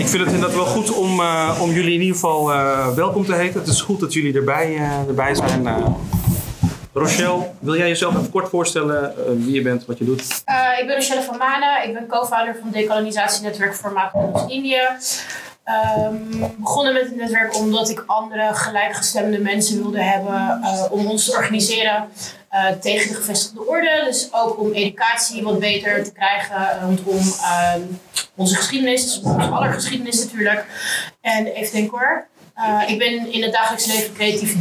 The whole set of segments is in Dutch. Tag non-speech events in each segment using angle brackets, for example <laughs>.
Ik vind het inderdaad wel goed om, uh, om jullie in ieder geval uh, welkom te heten. Het is goed dat jullie erbij, uh, erbij zijn. Rochelle, wil jij jezelf even kort voorstellen wie je bent, wat je doet? ik ben Rochelle van Manen. Ik ben co-founder van Decolonisatienetwerk voor Indië. Um, begonnen met het netwerk omdat ik andere gelijkgestemde mensen wilde hebben om ons te organiseren uh, tegen de gevestigde orde. Dus ook om educatie wat beter te krijgen rondom uh, onze geschiedenis, dus onze aller geschiedenis natuurlijk. En even denken hoor. Uh, ik ben in het dagelijks leven creatief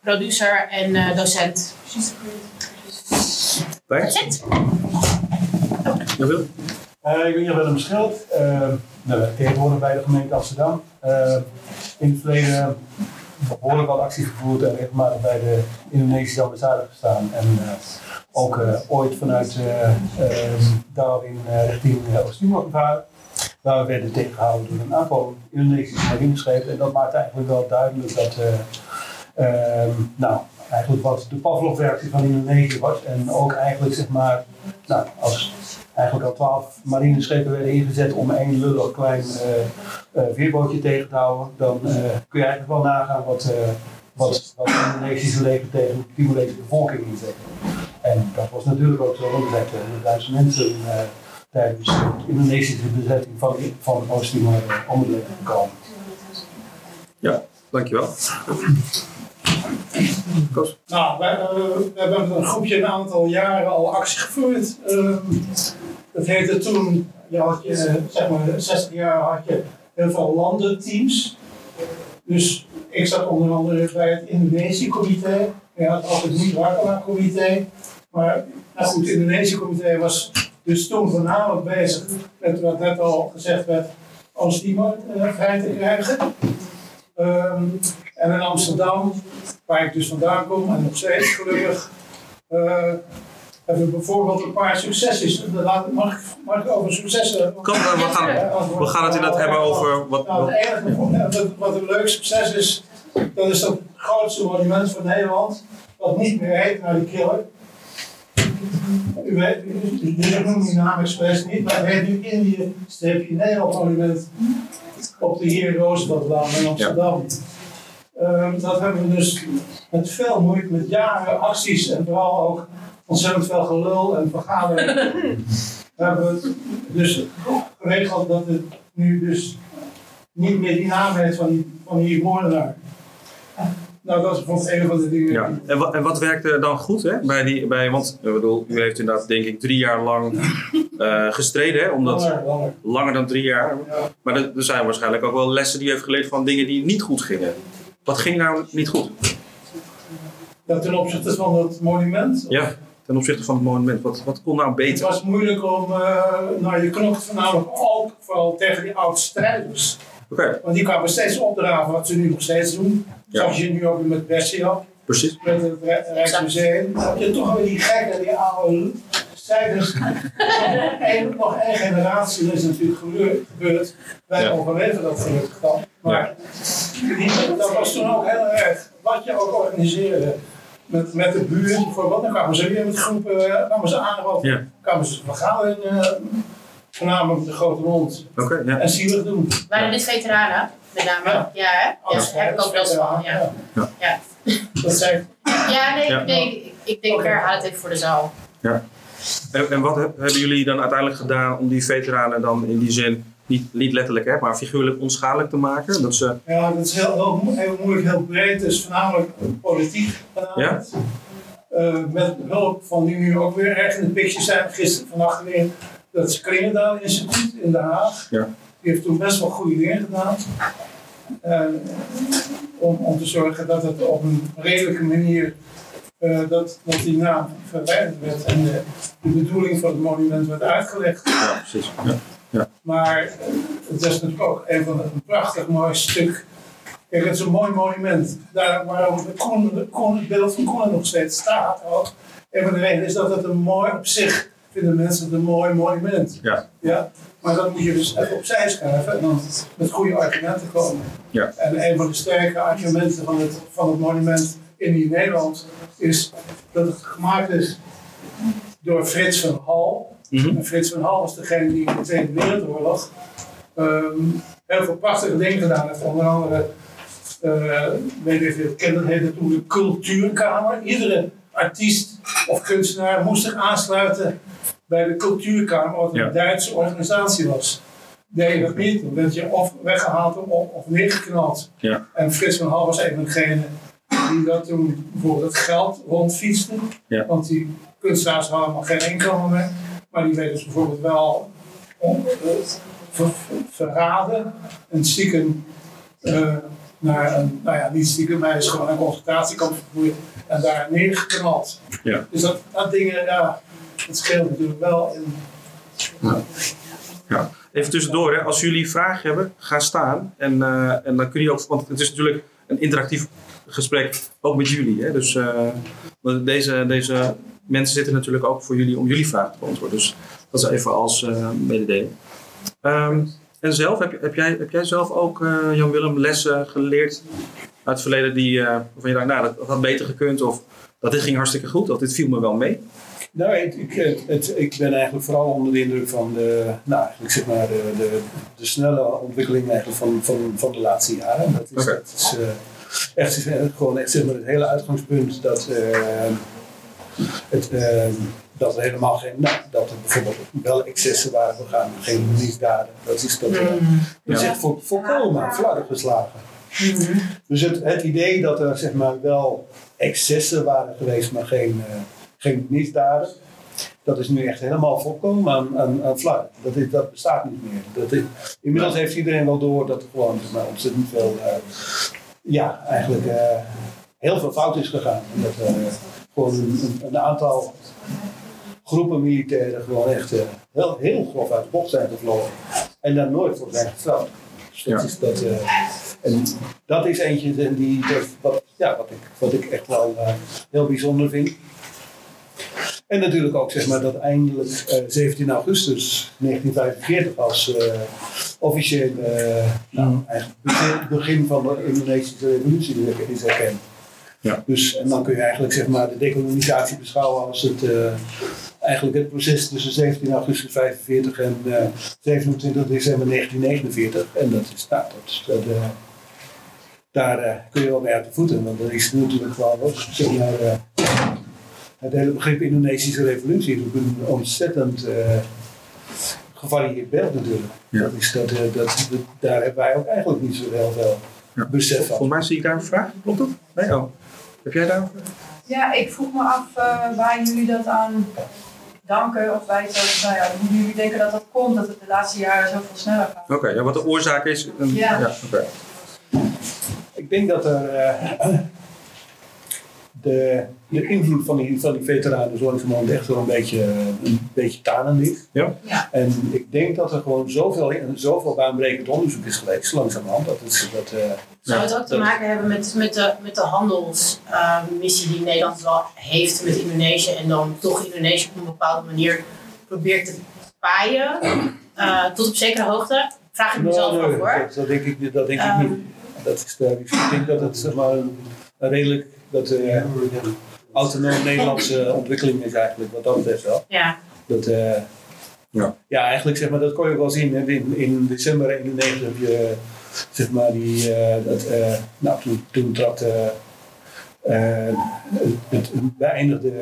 producer en uh, docent. It. Ja, Wil? Uh, ik ben Jan Willem Schild, uh, nou, tegenwoordig bij de gemeente Amsterdam. Uh, in het verleden behoorlijk wat gevoerd en regelmatig bij de Indonesische ambassade gestaan. En ook ooit vanuit Darwin richting Oost-Timor gevaren. Waar we werden tegengehouden door een aantal Indonesische marineschepen. En dat maakt eigenlijk wel duidelijk dat, uh, nou, eigenlijk wat de Pavlov-reactie van Indonesië was. En ook eigenlijk, zeg maar, nou, als eigenlijk al twaalf marineschepen werden ingezet om één lullig klein uh, uh, veerbootje tegen te houden, dan uh, kun je eigenlijk wel nagaan wat, wat, wat het Indonesische leger tegen de Timorese bevolking inzet. En dat was natuurlijk ook zo, want er zijn mensen tijdens de Indonesische bezetting van, van Oost-Timor om het leven gekomen. Ja, dankjewel. Nou, uh, we hebben een groepje een aantal jaren al actie gevoerd. Uh, dat heette toen, je had je, zeg maar 60 jaar had je heel veel landenteams. Dus ik zat onder andere bij het Indonesië-comité. Je had altijd niet Wakala-comité. Maar nou goed, het Indonesië-comité was dus toen voornamelijk bezig met wat net al gezegd werd, Oost-Timor uh, vrij te krijgen. Um, en in Amsterdam, waar ik dus vandaan kom en nog steeds gelukkig, uh, hebben we bijvoorbeeld een paar successen. Mag ik, mag ik over successen? Kom, we gaan, we gaan het inderdaad hebben over wat. Nou, het enige wat een leuk succes is, dat is dat grootste monument van Nederland, wat niet meer heet naar die killer. U weet, ik noem die naam expres niet, maar het heet nu Indië-Nederland monument op de Heer Rooseveltlaan in Amsterdam. Ja. Um, dat hebben we dus met veel moeite, met jaren acties en vooral ook ontzettend veel gelul en vergaderingen. <laughs> we hebben het dus geregeld dat het nu dus niet meer die naam heeft van die, van die moordenaar. Nou, dat is bijvoorbeeld een van de dingen. Ja. En, wat, en wat werkte dan goed? Hè? Bij die, bij, want ik bedoel, u heeft inderdaad, denk ik, drie jaar lang uh, <laughs> gestreden. Hè? Omdat, langer, langer. langer dan drie jaar. Ja. Maar er, er zijn waarschijnlijk ook wel lessen die u heeft geleerd van dingen die niet goed gingen. Wat ging nou niet goed? Ja, ten opzichte van het monument? Ja, ten opzichte van het monument. Wat, wat kon nou beter? Het was moeilijk om, uh, nou je knokt voornamelijk ook vooral tegen die oude strijders. Okay. Want die kwamen steeds opdragen wat ze nu nog steeds doen. Ja. Zoals je nu ook met Bessie Precies. Met het Rijksmuseum. Dan heb je toch weer die gekke, die oude strijders. <laughs> nog één generatie is natuurlijk gebeurd. Wij ja. overleven dat gelukkig dan. Maar ja. dat was toen ook heel erg. Wat je ook organiseerde. Met, met de buurt bijvoorbeeld. Dan kwamen ze weer met groepen. kwamen ze aan. Ja. kwamen ze vergaderen. Voornamelijk de grote mond. Okay, ja. En zielig doen. Waren dit veteranen? Met name? Ja, ja hè? Ja, dat heb ik ook wel van. Ja. Ja. ja. Dat zijn... ja, nee, nee, ik denk, okay. herhaal het even voor de zaal. Ja. En, en wat hebben jullie dan uiteindelijk gedaan om die veteranen dan in die zin niet, niet letterlijk, hè, maar figuurlijk onschadelijk te maken? Dat ze... Ja, dat is heel, heel, heel moeilijk, heel breed. Het is voornamelijk politiek Ja? Uh, met hulp van die nu ook weer erg in de picture zijn. Gisteren vannacht weer dat Klingendaal Instituut in Den Haag. Ja. Die heeft toen best wel goede dingen gedaan. Uh, om, om te zorgen dat het op een redelijke manier uh, dat, dat die naam verwijderd werd en de, de, bedoeling van het monument werd uitgelegd. Ja, precies. Ja. Ja. Maar het is natuurlijk ook een, van, een prachtig mooi stuk. Kijk, het is een mooi monument. Daar waarom het, Koen, het beeld van Koen nog steeds staat. Ook. Een van de redenen is dat het een mooi op zich vinden mensen het een mooi monument. Ja. Ja? Maar dat moet je dus even opzij schuiven en dan met goede argumenten komen. Ja. En een van de sterke argumenten van het, van het monument in Nederland is dat het gemaakt is door Frits van Hal. Mhm. En Frits van Hal was degene die in de Tweede Wereldoorlog ehm, heel veel prachtige dingen gedaan heeft. Onder andere, eh, weet ik heette toen de Cultuurkamer. Iedere artiest of kunstenaar moest zich aansluiten bij de Cultuurkamer, wat een Ja. Duitse organisatie was. Je dat niet, dan werd je of weggehaald of, of neergeknald. Ja. En Frits van Hal was een van degenen die dat toen bijvoorbeeld het geld rondfietste. Ja. Want die kunstenaars hadden allemaal geen inkomen meer. Maar die werden dus bijvoorbeeld wel on- eh, ver- ver- verraden en stiekem eh, naar een, nou ja, niet stiekem, maar is gewoon een concentratiekamp vervoerd en daar neergeknald. Ja. Dus dat, dat dingen, ja, dat scheelt natuurlijk wel. In, Ja. Even tussendoor, hè. als jullie vragen hebben, ga staan. En, eh, en dan kun je ook, want het is natuurlijk een interactief gesprek, ook met jullie. Hè. Dus eh, deze, deze mensen zitten natuurlijk ook voor jullie om jullie vragen te beantwoorden. Dus dat is even als eh mededeling. Ehm, en zelf, heb, heb, jij, heb jij zelf ook, Jan-Willem, lessen geleerd uit het verleden die, waarvan je dacht, nou, dat, dat had beter gekund of dat dit ging hartstikke goed of dit viel me wel mee? Nou, ik, ik, het, het- ik ben eigenlijk vooral onder de indruk van de, nou, eigenlijk zeg maar de, de, de snelle ontwikkeling eigenlijk van, van, van de laatste jaren. Dat is, Oké. dat is eh, echt, echt gewoon echt zeg maar het hele uitgangspunt dat, eh, het, eh, dat er helemaal geen, nou, dat er bijvoorbeeld wel excessen waren begaan, geen misdaden. Dat is, dat, eh, dat is Ja. echt vol, volkomen flarden geslagen. Dus het, het idee dat er zeg maar wel excessen waren geweest, maar geen, eh, geen misdaden, dat is nu echt helemaal volkomen aan, aan, aan. Dat, is, dat bestaat niet meer. Dat is, inmiddels heeft iedereen wel door dat er gewoon zeg maar, ontzettend veel, eh, ja, eigenlijk eh, heel veel fout is gegaan. En dat er gewoon een, aantal groepen militairen gewoon echt heel, heel grof uit de bocht zijn gevlogen. En daar nooit voor zijn gestraft. Dus dat, Ja. is, dat, en dat is eentje die, dat, wat, ja, wat, ik, wat ik echt wel heel bijzonder vind. En natuurlijk ook zeg maar, dat eindelijk eh, 17 augustus 1945 als eh, officieel eh, nou, eigenlijk begin- begin van de Indonesische revolutie is erkend. Ja. Dus, en dan kun je eigenlijk zeg maar, de dekolonisatie beschouwen als het, eh, eigenlijk het proces tussen 17 augustus 45 en eh, 27 december 1949. En dat is, nou, dat, eh, daar eh, kun je wel mee uit de voeten, want dat is natuurlijk wel ook, zeg maar, eh, het hele begrip Indonesische revolutie is ook een ontzettend eh, gevarieerd beeld natuurlijk. Ja. Dat is, dat, eh, dat, dat- daar hebben wij ook eigenlijk niet zo heel veel Ja. besef van. Volgens mij zie ik daar een vraag. Klopt dat? Nee? Oh. Heb jij daar een vraag? Ja, ik vroeg me af eh, waar jullie dat aan danken of wijten. Of, nou ja, hoe jullie denken dat dat komt, dat het de laatste jaren zoveel sneller gaat. Oké, ja, wat de oorzaak is. Ja. oké. Ik denk dat er eh, <clears throat> de, de invloed van die, van die veteranen zo langzamerhand echt wel een beetje, een beetje tanend is. Ja. Ja. En ik denk dat er gewoon zoveel, zoveel baanbrekend onderzoek is geweest, langzamerhand. Dat is, dat, eh, Zou het ook te maken hebben met, met de, met de handelsmissie die Nederland wel heeft met Indonesië en dan toch Indonesië op een bepaalde manier probeert te paaien eh, tot op zekere hoogte? Vraag ik mezelf Nou, af nee, hoor. Dat, dat denk ik, niet- dat denk ik Ehm. niet. Dat is, de- ik denk dat het zeg maar, een, een redelijk dat, eh autonoom Nederlandse ontwikkeling is eigenlijk, wat dat betreft wel. Ja, Dat, eh, Ja. ja, eigenlijk zeg maar, dat kon je ook wel zien. Hè. In, in december 91 heb je zeg maar die, eh, dat, eh, nou, toen, toen trad eh, eh, het, beëindigde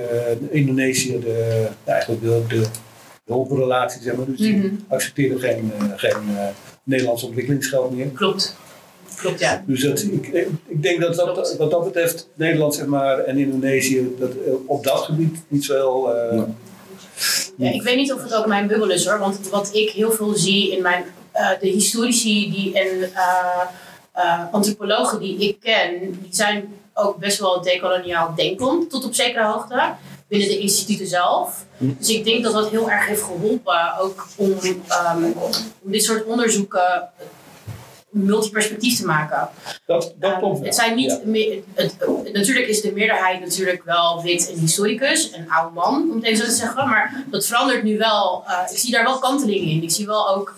Indonesië de, eigenlijk de, de, de hulprelatie, zeg maar. Dus die Mhm. accepteerde geen, eh, geen eh, Nederlands ontwikkelingsgeld meer. klopt. Klopt, ja. Dus dat, ik, ik denk dat, dat wat dat betreft Nederland zeg maar, en Indonesië dat, eh, op dat gebied niet zo heel... eh, Ja. Ja, ik weet niet of het ook mijn bubbel is hoor, want wat ik heel veel zie in mijn, eh, de historici die, en eh, eh, antropologen die ik ken, die zijn ook best wel decoloniaal denkend tot op zekere hoogte binnen de instituten zelf. Dus ik denk dat dat heel erg heeft geholpen ook om, ehm, om dit soort onderzoeken multiperspectief te maken. dat, dat Ehm, klopt wel. het zijn niet Ja. meer, het, het- natuurlijk is de meerderheid natuurlijk wel wit en historicus, een oude man, om het even zo te zeggen. Maar dat verandert nu wel. eh, ik zie daar wel kantelingen in. Ik zie wel ook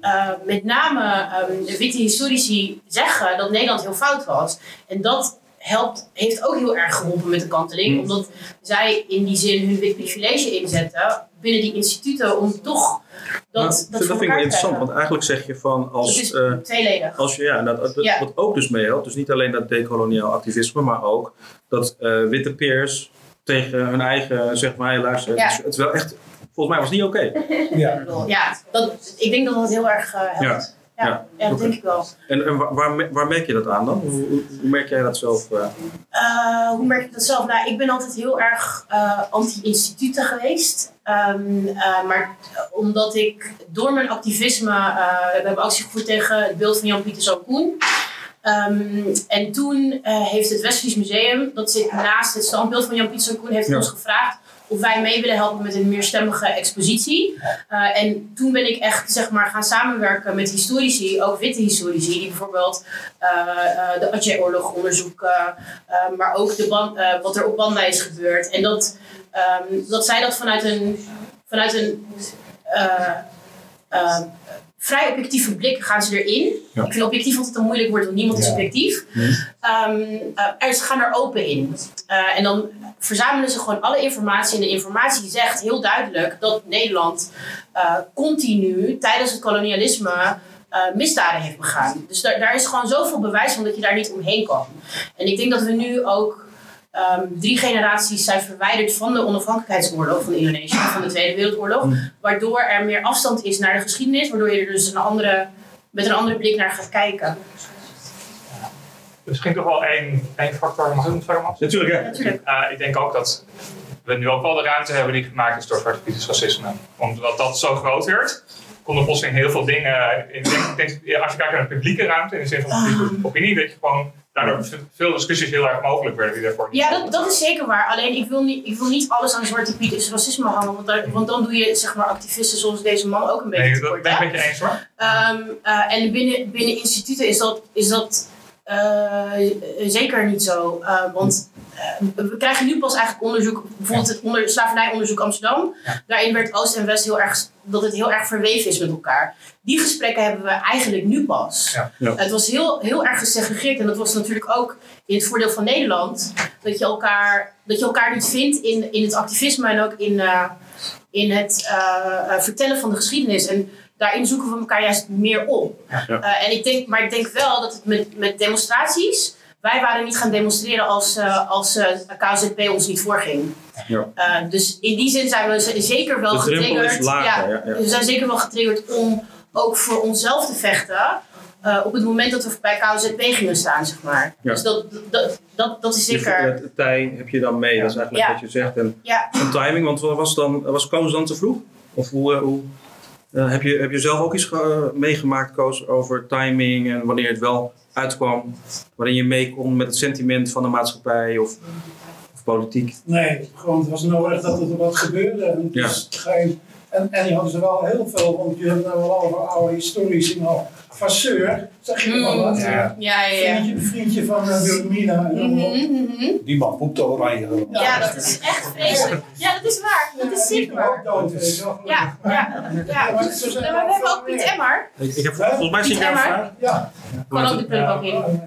eh, met name ehm, de witte historici zeggen dat Nederland heel fout was. En dat helpt, heeft ook heel erg geholpen met de kanteling. Mm. Omdat zij in die zin hun wit privilege inzetten binnen die instituten om toch dat, Maar dat, dat vind ik wel interessant, want eigenlijk zeg je van Het als, is eh, tweeledig. als je, ja, dat, dat- Ja. wat ook dus meehelpt, dus niet alleen dat decoloniaal activisme, maar ook dat eh, witte peers tegen hun eigen, zeg maar, luister, Ja. het, is, het is wel echt, volgens mij was het niet oké. Ja. Ja, dat, ik denk dat dat heel erg eh, helpt. Ja, ja, dat denk ik wel. En, en waar, waar, me- waar merk je dat aan dan? Hoe, hoe, merk jij dat zelf? eh? Eh, hoe merk ik dat zelf? Nou, ik ben altijd heel erg eh, anti-instituten geweest. Ehm, eh, maar omdat ik door mijn activisme, we hebben actie gevoerd tegen het beeld van Jan-Pieter Zoon-Koen. Ehm, en toen heeft het Westfries Museum, dat zit naast het standbeeld van Jan-Pieter Zoon-Koen, heeft Ja. ons gevraagd of wij mee willen helpen met een meerstemmige expositie. Eh, en toen ben ik echt zeg maar, gaan samenwerken met historici, ook witte historici, die bijvoorbeeld eh, eh, de Atje-oorlog onderzoeken, maar ook de ban- eh, wat er op Banda is gebeurd. En dat, ehm, dat zij dat vanuit een, vanuit een vrij objectieve blik gaan ze erin. Ja. Ik vind objectief altijd een moeilijk woord, want niemand is Ja. objectief. Mhm. Ehm, eh, er- ze gaan er open in. Eh, en dan verzamelen ze gewoon alle informatie. En de informatie zegt heel duidelijk dat Nederland eh, continu tijdens het kolonialisme misdaden heeft begaan. Dus daar, daar is gewoon zoveel bewijs van dat je daar niet omheen kan. En ik denk dat we nu ook ehm, drie generaties zijn verwijderd van de onafhankelijkheidsoorlog van Indonesië, van de Tweede Wereldoorlog. Waardoor er meer afstand is naar de geschiedenis, waardoor je er dus een andere, met een andere blik naar gaat kijken. Misschien toch wel één, één factor. Mag ik het verder af? Natuurlijk, ja. Natuurlijk. Eh, ik denk ook dat we nu ook wel de ruimte hebben die gemaakt is door Zwarte Pieters racisme. Omdat dat zo groot werd, konden plotseling heel veel dingen. Ik denk, denk, als je kijkt naar de publieke ruimte, in de zin van Ah. publieke opinie, dat je gewoon daardoor veel discussies heel erg mogelijk werden die daarvoor niet Ja, dat, dat is zeker waar. Alleen ik wil niet, ik wil niet alles aan Zwarte Piet is racisme hangen. Want, daar, want dan doe je zeg maar, activisten zoals deze man ook een beetje Nee, dat ben ik met je eens hoor. Ehm, eh, en binnen, binnen instituten is dat, is dat eh, zeker niet zo. Eh, want we krijgen nu pas eigenlijk onderzoek, bijvoorbeeld het onder, slavernijonderzoek Amsterdam. Daarin werd Oost en West heel erg, dat het heel erg verweven is met elkaar. Die gesprekken hebben we eigenlijk nu pas. Ja. Ja. Het was heel, heel erg gesegregeerd en dat was natuurlijk ook in het voordeel van Nederland. Dat je elkaar, dat je elkaar niet vindt in, in het activisme en ook in, eh, in het eh, eh, vertellen van de geschiedenis. En daarin zoeken we elkaar juist meer op. Eh, en ik denk, maar ik denk wel dat het met, met demonstraties. Wij waren niet gaan demonstreren als, eh, als eh, KZP ons niet voorging. Ja. Eh, dus in die zin zijn we zeker wel getriggerd. lager, ja, ja. We zijn zeker wel getriggerd om ook voor onszelf te vechten. op het moment dat we bij KZP gingen staan, zeg maar. Ja. Dus dat, dat, dat, dat is Je- zeker. Het tij heb je dan mee, dat is eigenlijk wat je zegt. En, timing, want was, dan, was Koos dan te vroeg? Of hoe, hoe heb, je, heb je zelf ook iets ge- meegemaakt, Koos, over timing en wanneer het wel uitkwam? Waarin je mee kon met het sentiment van de maatschappij of, of politiek? Nee, gewoon het was nodig dat er wat gebeurde. En, Ja. is geen, en, en die hadden ze wel heel veel, want je hebt nou wel over oude historici, maar Vasseur, zeg je wel wat? Ja. Ja, ja, ja. Vriendje, vriendje van uh, Wilhelmina. Mhm, allemaal. mhm. Die man poepte oranje. gewoon. Ja, dat is echt vreselijk. Ja, dat is waar. Dat is zeker waar. ook dood. Ja, ja, ja. maar maar we hebben ook Piet. Emmer. Ik, ik heb, volgens mij zie ik Piet jou een Emmer. vraag. Ja, Kan ook de prullenbak in.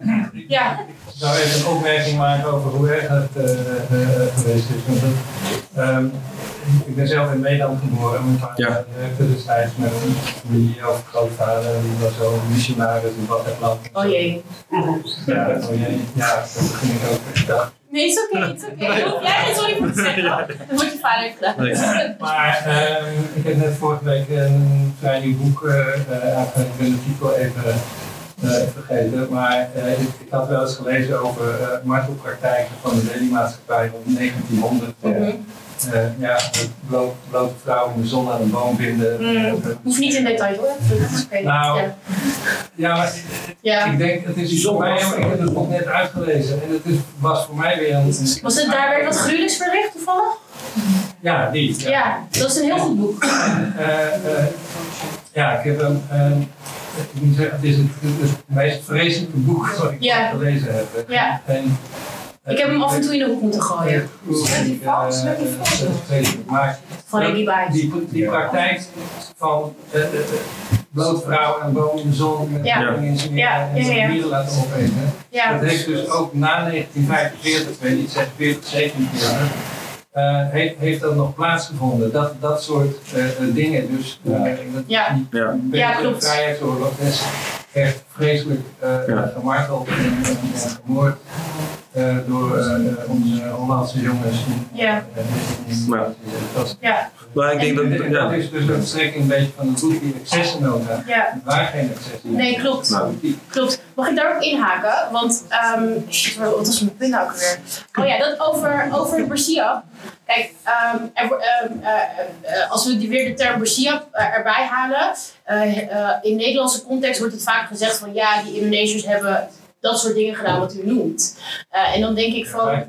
Ja. Ik zou even een opmerking maken over hoe erg het eh, eh, geweest is. Ehm, ik ben zelf in Nederland geboren. Mijn vader Ja. werkte destijds met een familie of grootvader. Die was zo missionaris in Bataclan. Oh jee. Ja, oh jee. ja, dat ging ik ook. Dacht, Nee, het is oké, het is oké. Jij geen sorry voor te zeggen. Dat wordt je vader heeft gedaan. Nee. Maar ehm, ik heb net vorige week een vrij nieuw boek, eh eh, eigenlijk ik ben de titel even eh, vergeten, maar eh, ik, ik had wel eens gelezen over eh martelpraktijken van de leliemaatschappij rond 1900. eh, Mhm. Eh, ja, bloot, blote vrouwen in de zon aan een boom binden. Mm. Eh, Hoeft niet in detail hoor. Dat. Nou, Ja. ja, maar Ja. ik denk, het is voor mij, ik heb het nog net uitgelezen en het is, was voor mij weer een... Was het daar werd wat gruwelijks verricht toevallig? Ja, die. Ja, dat is een heel goed boek. Eh, eh, ja, ik heb een. een- ik moet zeggen, het is het, het is het meest vreselijke boek wat ik Ja. gelezen heb. Ja. En, Ik heb hem af en toe in de hoek moeten gooien. Met die met die. Maar Van die, die praktijk van. eh, eh, boodvrouw en boom in de zon met Ja. in zijn Ja, en ja, ja. dieren laten opeten. Ja, Dat heeft dus ook na 1945, ik weet niet, zeg 40, 47, eh, heeft, heeft dat nog plaatsgevonden. Dat, dat soort eh, eh, dingen. Dus eh, dat, Ja. die Ja. vrijheidsoorlog is echt vreselijk eh, Ja. gemarteld en, en, en vermoord eh, door eh, onze Hollandse jongens. Ja. eh, in- Ja. Dat, ja, Maar ik denk dat, en dat ja. is dus een strekking een beetje van het boek, die accessennota. ja. Waren geen accessie. Nee, klopt. Nou. Klopt. Mag ik daar ook inhaken? Want, ehm shit, wat was mijn punt nou ook weer? Oh ja, dat over, over het Bersiap. Kijk, ehm, er, ehm, eh, eh, als we die weer de term Bersiap eh, erbij halen. eh, eh, in Nederlandse context wordt het vaak gezegd van ja, die Indonesiërs hebben dat soort dingen gedaan wat u noemt. Eh, en dan denk ik van,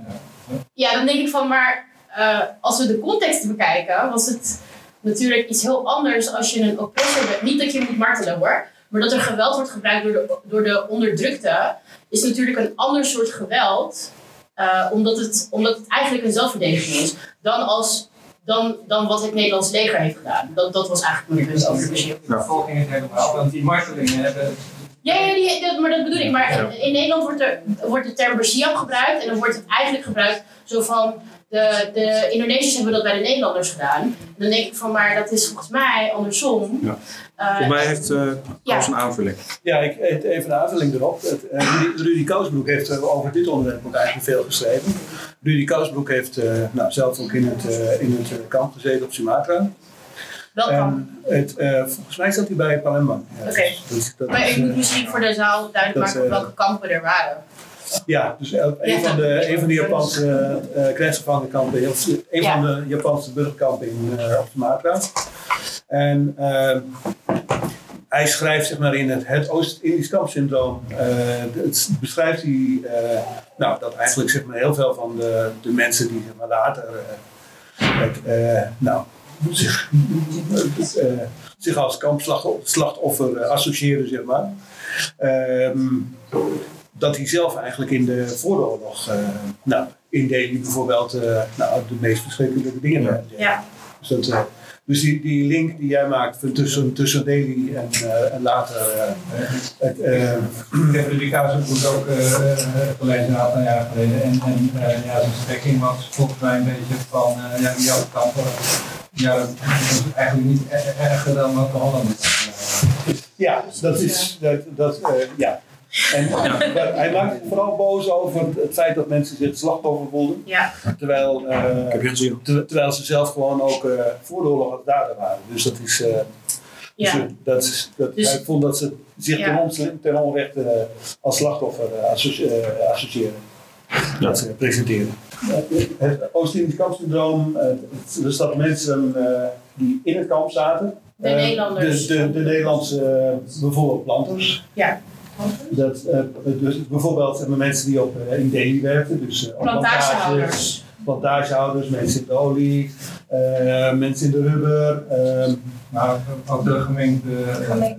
ja, dan denk ik van, maar eh, als we de context bekijken, was het natuurlijk iets heel anders als je een oppressor bent. Niet dat je moet martelen hoor, maar dat er geweld wordt gebruikt door de, door de onderdrukte, is natuurlijk een ander soort geweld, eh, omdat, het, omdat het eigenlijk een zelfverdediging is, dan, als, dan, dan wat het Nederlands leger heeft gedaan. Dat, dat was eigenlijk mijn punt over. De vervolging is helemaal, want die martelingen hebben Ja, ja die, dat, maar dat bedoel ik. Maar in, in Nederland wordt, er, wordt de term Bersiap gebruikt. En dan wordt het eigenlijk gebruikt zo van... De, de Indonesiërs hebben dat bij de Nederlanders gedaan. Dan denk ik van, maar dat is volgens mij andersom. Ja. Eh, Volgens mij heeft eh Ja. Koos een aanvulling. Ja, ik, even een aanvulling erop. Het, eh, Rudy, Rudy Kousbroek heeft over dit onderwerp ook eigenlijk veel geschreven. Rudy Kousbroek heeft eh, nou, zelf ook in het, in het kamp gezeten op Sumatra. Het, eh, volgens mij zat hij bij Palembang. Ja, Oké. dus maar is, ik moet eh, misschien voor de zaal duidelijk maken eh, welke kampen er waren. Ja, dus een, Ja. van de, een van de Japanse krijgsgevangenenkampen, of een Ja. van de Japanse burgerkampen in, op Sumatra. En hij schrijft zeg maar, in het, het Oost-Indisch kampsyndroom, eh, het beschrijft hij nou, dat eigenlijk zeg maar, heel veel van de, de mensen die zeg maar, later het, nou, zich, eh, zich als kampslachtoffer eh, associëren, zeg maar. Ehm, dat hij zelf eigenlijk in de vooroorlog, eh, nou, in Delhi bijvoorbeeld, eh, nou, de meest verschrikkelijke dingen Ja. Dus, dat, dus die, die link die jij maakt tussen, tussen Delhi en, eh, en later. eh, het, eh, Ik heb Rudy Kazenboek ook gelezen een aantal jaar geleden. En, en ja, zijn strekking was volgens mij een beetje van, eh ja, die jouw kampen. Ja, dat is eigenlijk niet e- erger dan wat de Hollanders. ja, dat is. Dat, dat, eh, ja. En maar hij maakt zich vooral boos over het, het feit dat mensen zich slachtoffer voelden. Ja, Terwijl, eh, Heb gezien? ter- terwijl ze zelf gewoon ook eh voor de oorlog dader waren. Dus dat is. eh, Dus, ja. eh, dat is dat, Dus- hij vond dat ze zich Ja. ten, ontle- ten onrechte eh, als slachtoffer associ- associëren. Dat ze presenteren. Eh, het Oost-Indisch kampsyndroom, eh, dus dat mensen eh, die in het kamp zaten. De Nederlanders. De, de, de Nederlandse, bijvoorbeeld planters. Ja. Dat, dus bijvoorbeeld mensen die op, in Delhi werkten, dus eh, Plantagehouders. Plantagehouders, mensen in de olie, eh, mensen in de rubber. eh, Maar ook de gemeente.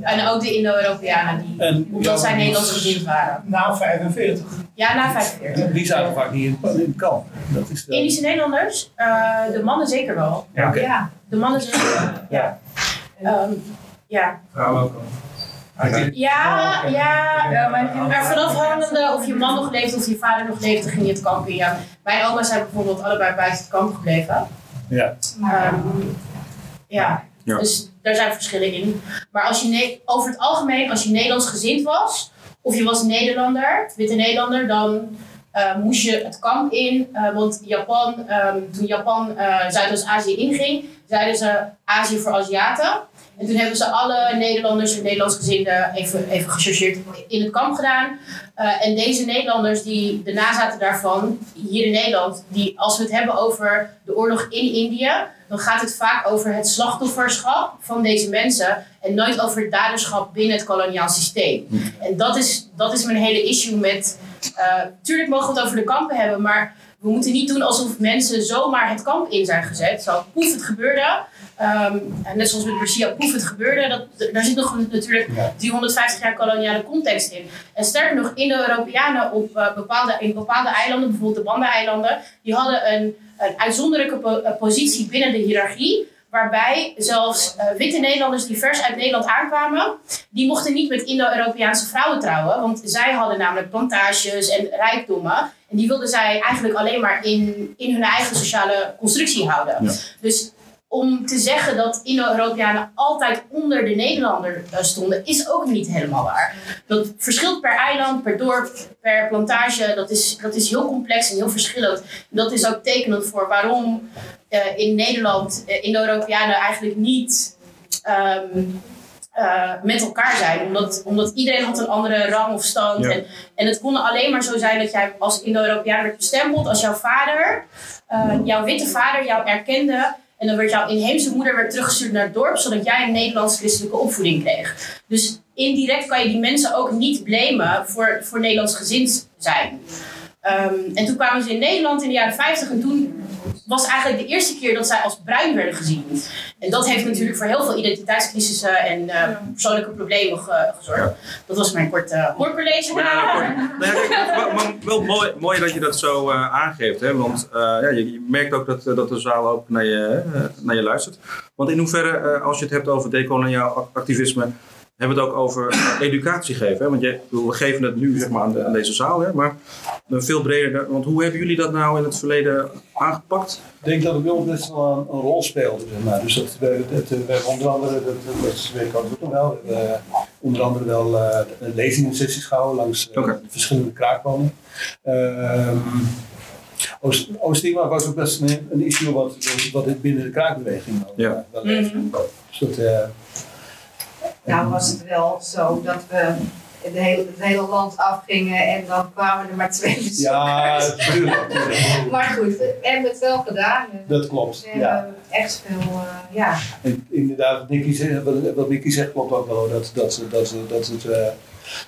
eh, En ook de Indo-Europeanen die, en omdat zij Nederlands gezind waren. Na 45. Ja, na 45. die, die zaten vaak niet in, in het kamp. Dat is de, Indische Nederlanders, eh, de mannen zeker wel. Ja. Ja, de mannen zeker wel. Ja. Ehm, ja. vrouwen ook al. Ja, ja. Ja, maar- vanaf hangende of je man nog leeft of je vader nog leefde, ging je het kamp in. Ja. Mijn oma zijn bijvoorbeeld allebei buiten het kamp gebleven. Ja. Ehm, ja. Ja. dus daar zijn verschillen in. Maar als je over het algemeen, als je Nederlands gezind was, of je was Nederlander, witte Nederlander, dan eh, moest je het kamp in. eh, want Japan, ehm, toen Japan eh, Zuidoost-Azië inging, zeiden ze Azië voor Aziaten. En toen hebben ze alle Nederlanders en Nederlands gezinden even, even gechargeerd in het kamp gedaan. Eh, en deze Nederlanders, die, de nazaten daarvan, hier in Nederland, die, als we het hebben over de oorlog in Indië, dan gaat het vaak over het slachtofferschap van deze mensen en nooit over het daderschap binnen het koloniaal systeem. En dat is, dat is mijn hele issue met. eh tuurlijk mogen we het over de kampen hebben, maar we moeten niet doen alsof mensen zomaar het kamp in zijn gezet. Zo, poef, het gebeurde. Ehm, net zoals met Bercia, poef, het gebeurde. Dat, daar zit nog natuurlijk die 150 jaar koloniale context in. En sterker nog, Indo-Europeanen op eh, bepaalde, in bepaalde eilanden, bijvoorbeeld de Banda-eilanden, die hadden een, een uitzonderlijke po- eh, positie binnen de hiërarchie. Waarbij zelfs eh, witte Nederlanders die vers uit Nederland aankwamen, die mochten niet met Indo-Europese vrouwen trouwen. Want zij hadden namelijk plantages en rijkdommen. En die wilden zij eigenlijk alleen maar in, in hun eigen sociale constructie houden. Ja. Dus om te zeggen dat Indo-Europeanen altijd onder de Nederlander eh, stonden, is ook niet helemaal waar. Dat verschilt per eiland, per dorp, per plantage. Dat is, dat is heel complex en heel verschillend. Dat is ook tekenend voor waarom eh, in Nederland eh, Indo-Europeanen eigenlijk niet ehm, eh, met elkaar zijn. Omdat, omdat iedereen had een andere rang of stand. Ja. En, en het kon alleen maar zo zijn dat jij als Indo-Europeaan werd bestempeld als jouw vader, eh, jouw witte vader jou erkende. En dan werd jouw inheemse moeder weer teruggestuurd naar het dorp, zodat jij een Nederlands-christelijke opvoeding kreeg. Dus indirect kan je die mensen ook niet blamen voor, voor Nederlands gezind zijn. Ehm, en toen kwamen ze in Nederland in de jaren 50 en toen was eigenlijk de eerste keer dat zij als bruin werden gezien. En dat heeft natuurlijk voor heel veel identiteitscrisissen en eh, persoonlijke problemen ge- gezorgd. Dat was mijn korte hoorcollege. Ja. <laughs> Nou maar, maar wel mooi, mooi dat je dat zo eh, aangeeft. Hè? Want eh, ja, je, je merkt ook dat, eh, dat de zaal ook naar je, eh, naar je luistert. Want in hoeverre, eh, als je het hebt over decoloniaal activisme, hebben we het ook over eh, educatie geven. Hè? Want je, we geven het nu zeg maar, aan, de- aan deze zaal, hè? maar eh, veel breder. Want hoe hebben jullie dat nou in het verleden aangepakt? Ik denk dat het bij ons best wel een, een rol speelde. Zeg maar. Dus dat we, hebben onder andere, dat, ook nog wel, we eh, onder andere wel uh, lezingen sessies gehouden langs uh, verschillende kraakwoningen. Ehm Oost- Oost-Timor was ook best een, een issue wat, wat het binnen de kraakbeweging wel, Ja. wel leefde. Dus dat, eh, Nou was het wel zo dat we het hele, het hele land afgingen en dan kwamen er maar twee bezoekers. ja, tuurlijk. <laughs> Maar goed, we hebben het wel gedaan. Dat klopt. We Ja. hebben echt veel, eh, ja. En inderdaad, wat Nicky zegt, wat, Nicky zegt klopt ook wel. Dat, dat, dat, dat het eh,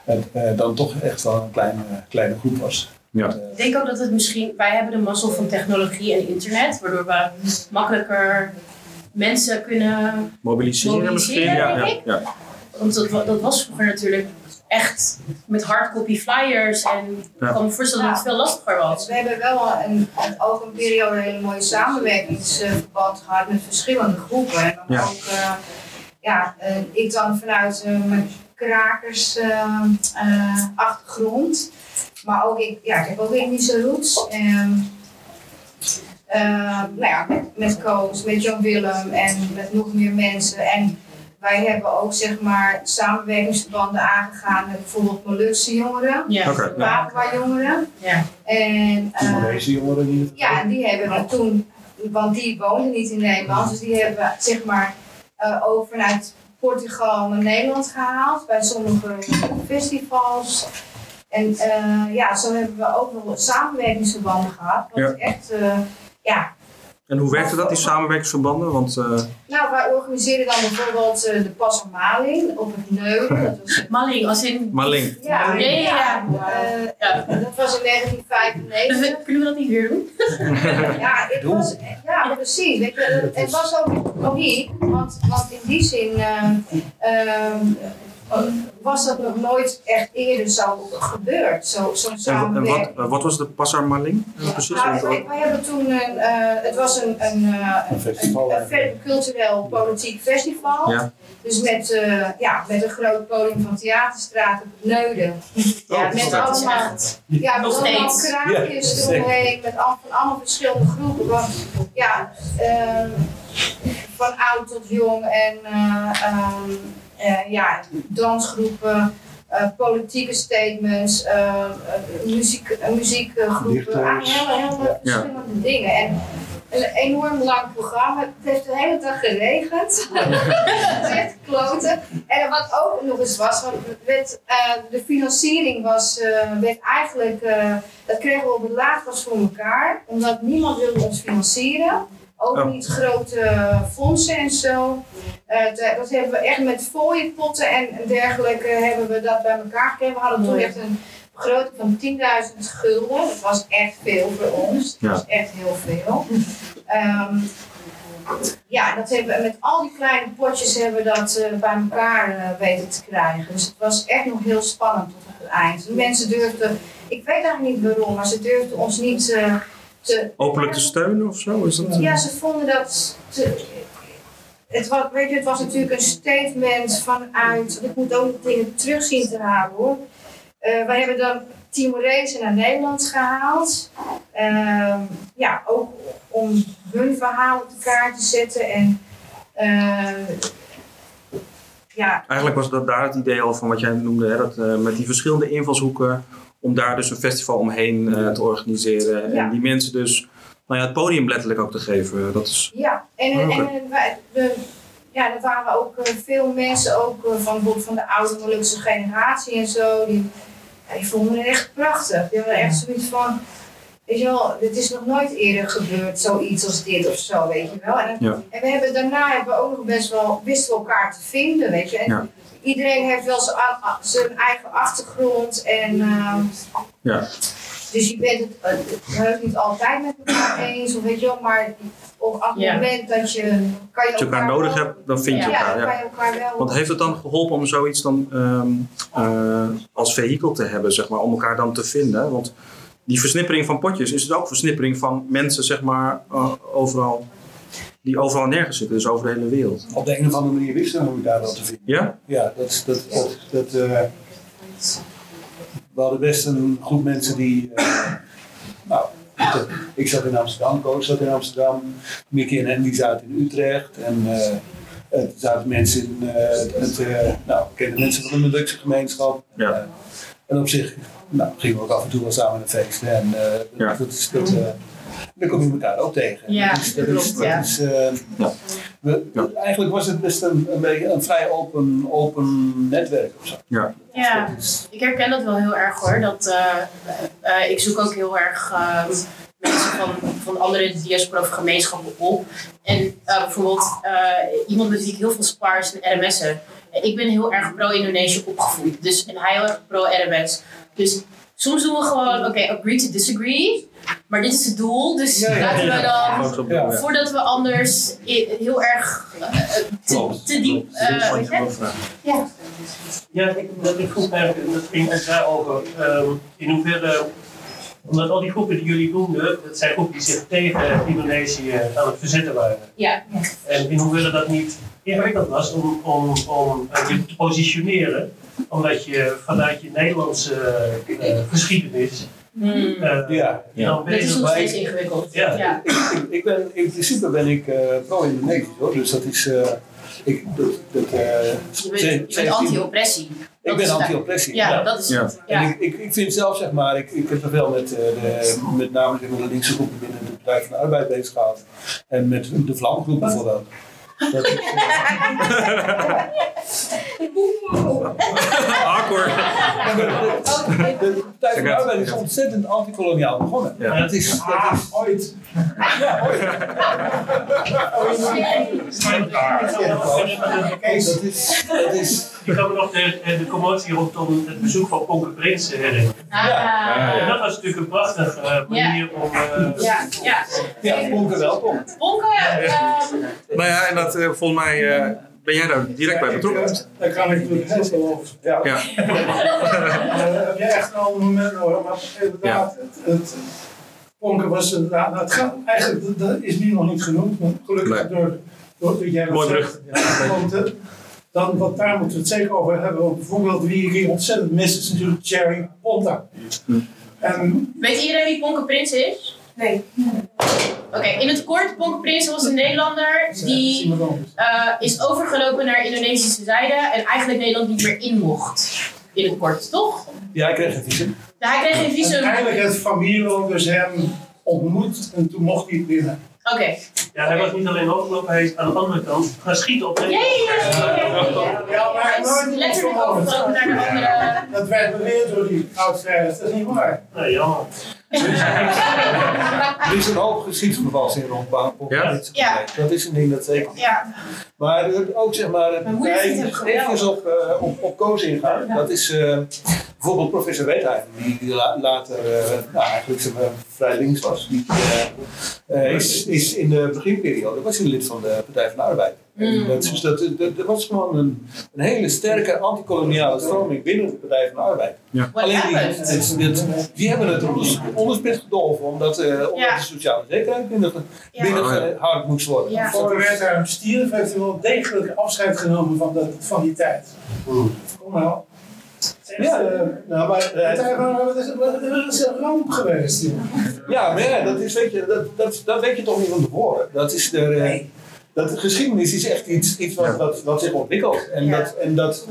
het, eh, dan toch echt wel een kleine, kleine groep was. Ja. Ik denk ook dat het misschien, wij hebben de mazzel van technologie en internet, waardoor we makkelijker mensen kunnen. Mobiliseren, Mobiliseren, misschien? Ja, ja, ja. Want dat, dat was vroeger natuurlijk echt met hardcopy flyers en ik Ja. kan me voorstellen dat het veel lastiger was. We hebben wel een, een, ook een periode een hele mooie samenwerkingsverband gehad met verschillende groepen. En dan Ja. ook, eh, ja, eh, ik dan vanuit eh, mijn krakers eh, eh, achtergrond. Maar ook ik, ja, ik heb ook etnische roots. En, eh, nou ja, met, met Koos, met Jan Willem en met nog meer mensen. En wij hebben ook zeg maar samenwerkingsverbanden aangegaan met bijvoorbeeld Molukse jongeren, Ja. Oké, ja. Papua jongeren. Ja. En eh, Timorese jongeren geval. ja, en die hebben we toen, want die woonden niet in Nederland, dus die hebben we zeg maar eh, ook vanuit Portugal naar Nederland gehaald bij sommige festivals. En eh, ja, zo hebben we ook nog wat samenwerkingsverbanden gehad. Wat Ja. echt, eh, ja. En hoe werkte dat, die samenwerkingsverbanden? Want eh, Nou, wij organiseerden dan bijvoorbeeld eh, de Passer Maling op het Neuden. <laughs> Dat was Malling, als in. Maling. ja, Ja, ja, ja. eh, Ja. dat was in 1995. Kunnen we dat niet weer doen? <laughs> Ja, het was, ja precies. Weet je, het, het was ook uniek, want, want in die zin ehm, ehm, was dat nog nooit echt eerder zo gebeurd, zo- zo'n En, en samenwerking. wat, eh, wat was de Passar Maling? eh, precies? Nou, wij, wij hebben toen een, eh, het was een, een, eh, Een cultureel politiek festival. Ja. Dus met, eh, ja, met een groot podium van Theaterstraat op het Neuden. Ja, Oh, met. Dat is allemaal ja, met Nog allemaal steeds. kraakjes Ja, eromheen, met al, van allemaal verschillende groepen. Want, ja, ehm, van oud tot jong en eh, ehm, eh, ja, dansgroepen, eh, politieke statements, eh, eh, muziek, eh, muziekgroepen, Dichters. eigenlijk hele, hele Ja. verschillende dingen. En een enorm lang programma. Het heeft de hele dag geregend. <laughs> Het is echt kloten. En wat ook nog eens was, want werd, eh, de financiering was, eh, werd eigenlijk, eh, dat kregen we op het laagst voor elkaar, omdat niemand wilde ons financieren. Ook Oh. niet grote fondsen en zo. Eh, dat, dat hebben we echt met fooienpotten en dergelijke hebben we dat bij elkaar gekregen. We hadden toen echt een begroting van 10.000 gulden. Dat was echt veel voor ons. Dat Ja. was echt heel veel. Ehm, ja, dat hebben we met al die kleine potjes hebben we dat eh, bij elkaar eh, weten te krijgen. Dus het was echt nog heel spannend tot op het eind. De mensen durfden, ik weet eigenlijk niet waarom, maar ze durfden ons niet eh, te. Openlijk te steunen of zo? Is dat? Ja, ze vonden dat. Te, het was, weet je, het was natuurlijk een statement vanuit, ik moet ook dingen terug zien te halen hoor. Eh, wij hebben dan Timorezen naar Nederland gehaald. Ehm, ja, ook om hun verhaal op de kaart te zetten. En eh, ja, Eigenlijk was dat daar het idee al van wat jij noemde, hè, dat, eh, met die verschillende invalshoeken, om daar dus een festival omheen eh, te organiseren. Ja. En die mensen dus nou ja, het podium letterlijk ook te geven. Dat is, Ja, en, en, wij- ja, er waren ook eh, veel mensen, ook van, bijvoorbeeld van de oude Molukse generatie en zo, die, ja, die vonden het echt prachtig. Die hadden echt zoiets van, weet je wel, dit is nog nooit eerder gebeurd, zoiets als dit of zo, weet je wel. En, Ja. en we hebben daarna hebben we ook nog best wel, wisten we elkaar te vinden, weet je. En Ja. Iedereen heeft wel zijn, eigen achtergrond en... ehm, ja. dus je bent het, het heus niet altijd met elkaar eens, of weet je wel, maar op het Ja. moment dat je, kan je Als je elkaar nodig wel- hebt, dan vind je ja, elkaar. dan Ja. kan je elkaar wel. Want heeft het dan geholpen om zoiets dan ehm, eh, als vehikel te hebben, zeg maar, om elkaar dan te vinden? Want die versnippering van potjes is het ook versnippering van mensen, zeg maar, eh, overal, die overal en nergens zitten, dus over de hele wereld. Op de een of andere manier wisten we elkaar wel te vinden. Ja? Ja, dat is dat. dat, dat eh, we hadden best een groep mensen die. eh, nou, ik- ik zat in Amsterdam, Koos zat in Amsterdam, Mickey en Andy zaten in Utrecht. En er zaten mensen in. het, nou, ik kende mensen van de Molukse gemeenschap. Ja. En op zich nou, gingen we ook af en toe wel samen naar feesten. En eh, Ja. dat is. Dat, eh, daar kom je elkaar ook tegen. Ja, dat is, dat is, klopt, dat ja. is, eh, Ja. we- Ja. Eigenlijk was het best een, een, beetje een vrij open, open netwerk of zo. Ja. Ja, Dat is- ik herken dat wel heel erg hoor. Dat, eh, eh, ik zoek ook heel erg eh, mensen van, van andere diaspora of gemeenschappen op. En eh, bijvoorbeeld eh, iemand met wie ik heel veel spar is een RMS'er. Ik ben heel erg pro-Indonesië opgevoed. Dus, en hij heel erg pro-RMS. Dus soms doen we gewoon, oké, agree to disagree. Maar dit is het doel, dus Ja, ja, laten we dan... Ja. Voordat we anders heel erg eh, te, Klopt. te diep... eh, je? Ja. Ja, ik, dat ik vroeg eigenlijk, dat ging ook daarover. ehm in hoeverre, omdat al die groepen die jullie noemden, dat zijn groepen die zich tegen Indonesië aan het verzetten waren. Ja. En in hoeverre dat niet ingewikkeld was om, om, om eh, je te positioneren, omdat je vanuit je Nederlandse eh, geschiedenis Hmm. eh, Ja. dan Dat is nog steeds ik- ingewikkeld. Ja. ja. Ik, <clears throat> ik, ik ben, in principe ben ik eh, pro-Indonesisch hoor, dus dat is. eh, ik, dat, dat, eh, Je bent, je bent 17 anti-oppressie. Ik Dat ben is het. anti-oppressie. Ja, dat is Ja. het. En ik, ik, ik vind zelf, zeg maar, ik, ik heb er veel met, eh, de, met name zeg maar, de linkse groepen binnen de Partij van de Arbeid bezig gehad. En met de Vlamgroep bijvoorbeeld. Dat is, eh, Awkward. de, de Partij van de Arbeid is ontzettend antikoloniaal begonnen. Ja. En dat is, dat Ah, is, ooit. ja, ooit. Dat is, dat is, Ik kan me nog de, de commotie rondom het bezoek van Ponke Prins herinneren. Ah. En dat was natuurlijk een prachtige eh, manier om. eh, Ja, ja. ja, Bonke welkom. Bonke, ehm, Nou ja, en dat, eh, volgens mij eh, ben jij daar direct bij betrokken. Daar kan ik natuurlijk heel veel over vertellen. Ja. <laughs> Eh, heb je echt een ander moment hoor, maar inderdaad, het, het Ponken was inderdaad, nou, het gaat, eigenlijk, dat- dat is nu nog niet genoemd, maar gelukkig Nee. door, door dat jij dat Mooi zegt. Ja, want, eh, dan, want daar moeten we het zeker over hebben, want bijvoorbeeld wie ik hier ontzettend mis is natuurlijk Jerry Ponta. Hm. En weet iedereen wie Ponke Prins is? Nee. Oké, in het kort, Prins was een Nederlander die eh, is overgelopen naar Indonesische zijde en eigenlijk Nederland niet meer in mocht. In het kort, toch? Ja, ik kreeg een visum. Nou, hij kreeg geen visum. Uiteindelijk heeft familie dus hem ontmoet en toen mocht hij binnen. Oké. Ja, hij was niet alleen overgelopen, hij is aan de andere kant gaan schieten op Ja, ja, ja, ja, ja, ja. Ja, maar Hij is nooit letterlijk overgelopen naar de andere. Dat werd beweerd door die oudstrijder, dat is niet waar. Nee, jammer. Er is een hoop geschiedsbevalsing rond Ja? Ja. Dat is een ding dat zeker. Ja. Maar eh, ook zeg maar, hem even op, eh, op, op Koos ingaan. Dat is eh, bijvoorbeeld professor Wetheimer, die, die la- later eh, nou, eigenlijk zeg maar, vrij links was. Die, eh, eh, is, is in de beginperiode was hij lid van de Partij van de Arbeid. Mm. Dat, dus dat, dat, dat was gewoon een, een hele sterke antikoloniale stroming binnen de Partij van de Arbeid. Alleen die, hebben het onder, onderspit gedolven, omdat, eh, omdat Ja. de sociale zekerheid binnen, Ja. Oh, moest worden. Ja. Voor de wethouder Stierf heeft hij wel degelijk afscheid genomen van, de, van die tijd. Kom nou. Ja. Nou, maar, eh, Het is, het is een ramp geweest. ja, maar ja, dat, is, weet je, dat, dat, dat weet je toch niet van tevoren. Dat is de, eh, Nee. Dat de geschiedenis is echt iets, iets wat, wat, wat zich ontwikkelt. En, Ja. dat, en dat,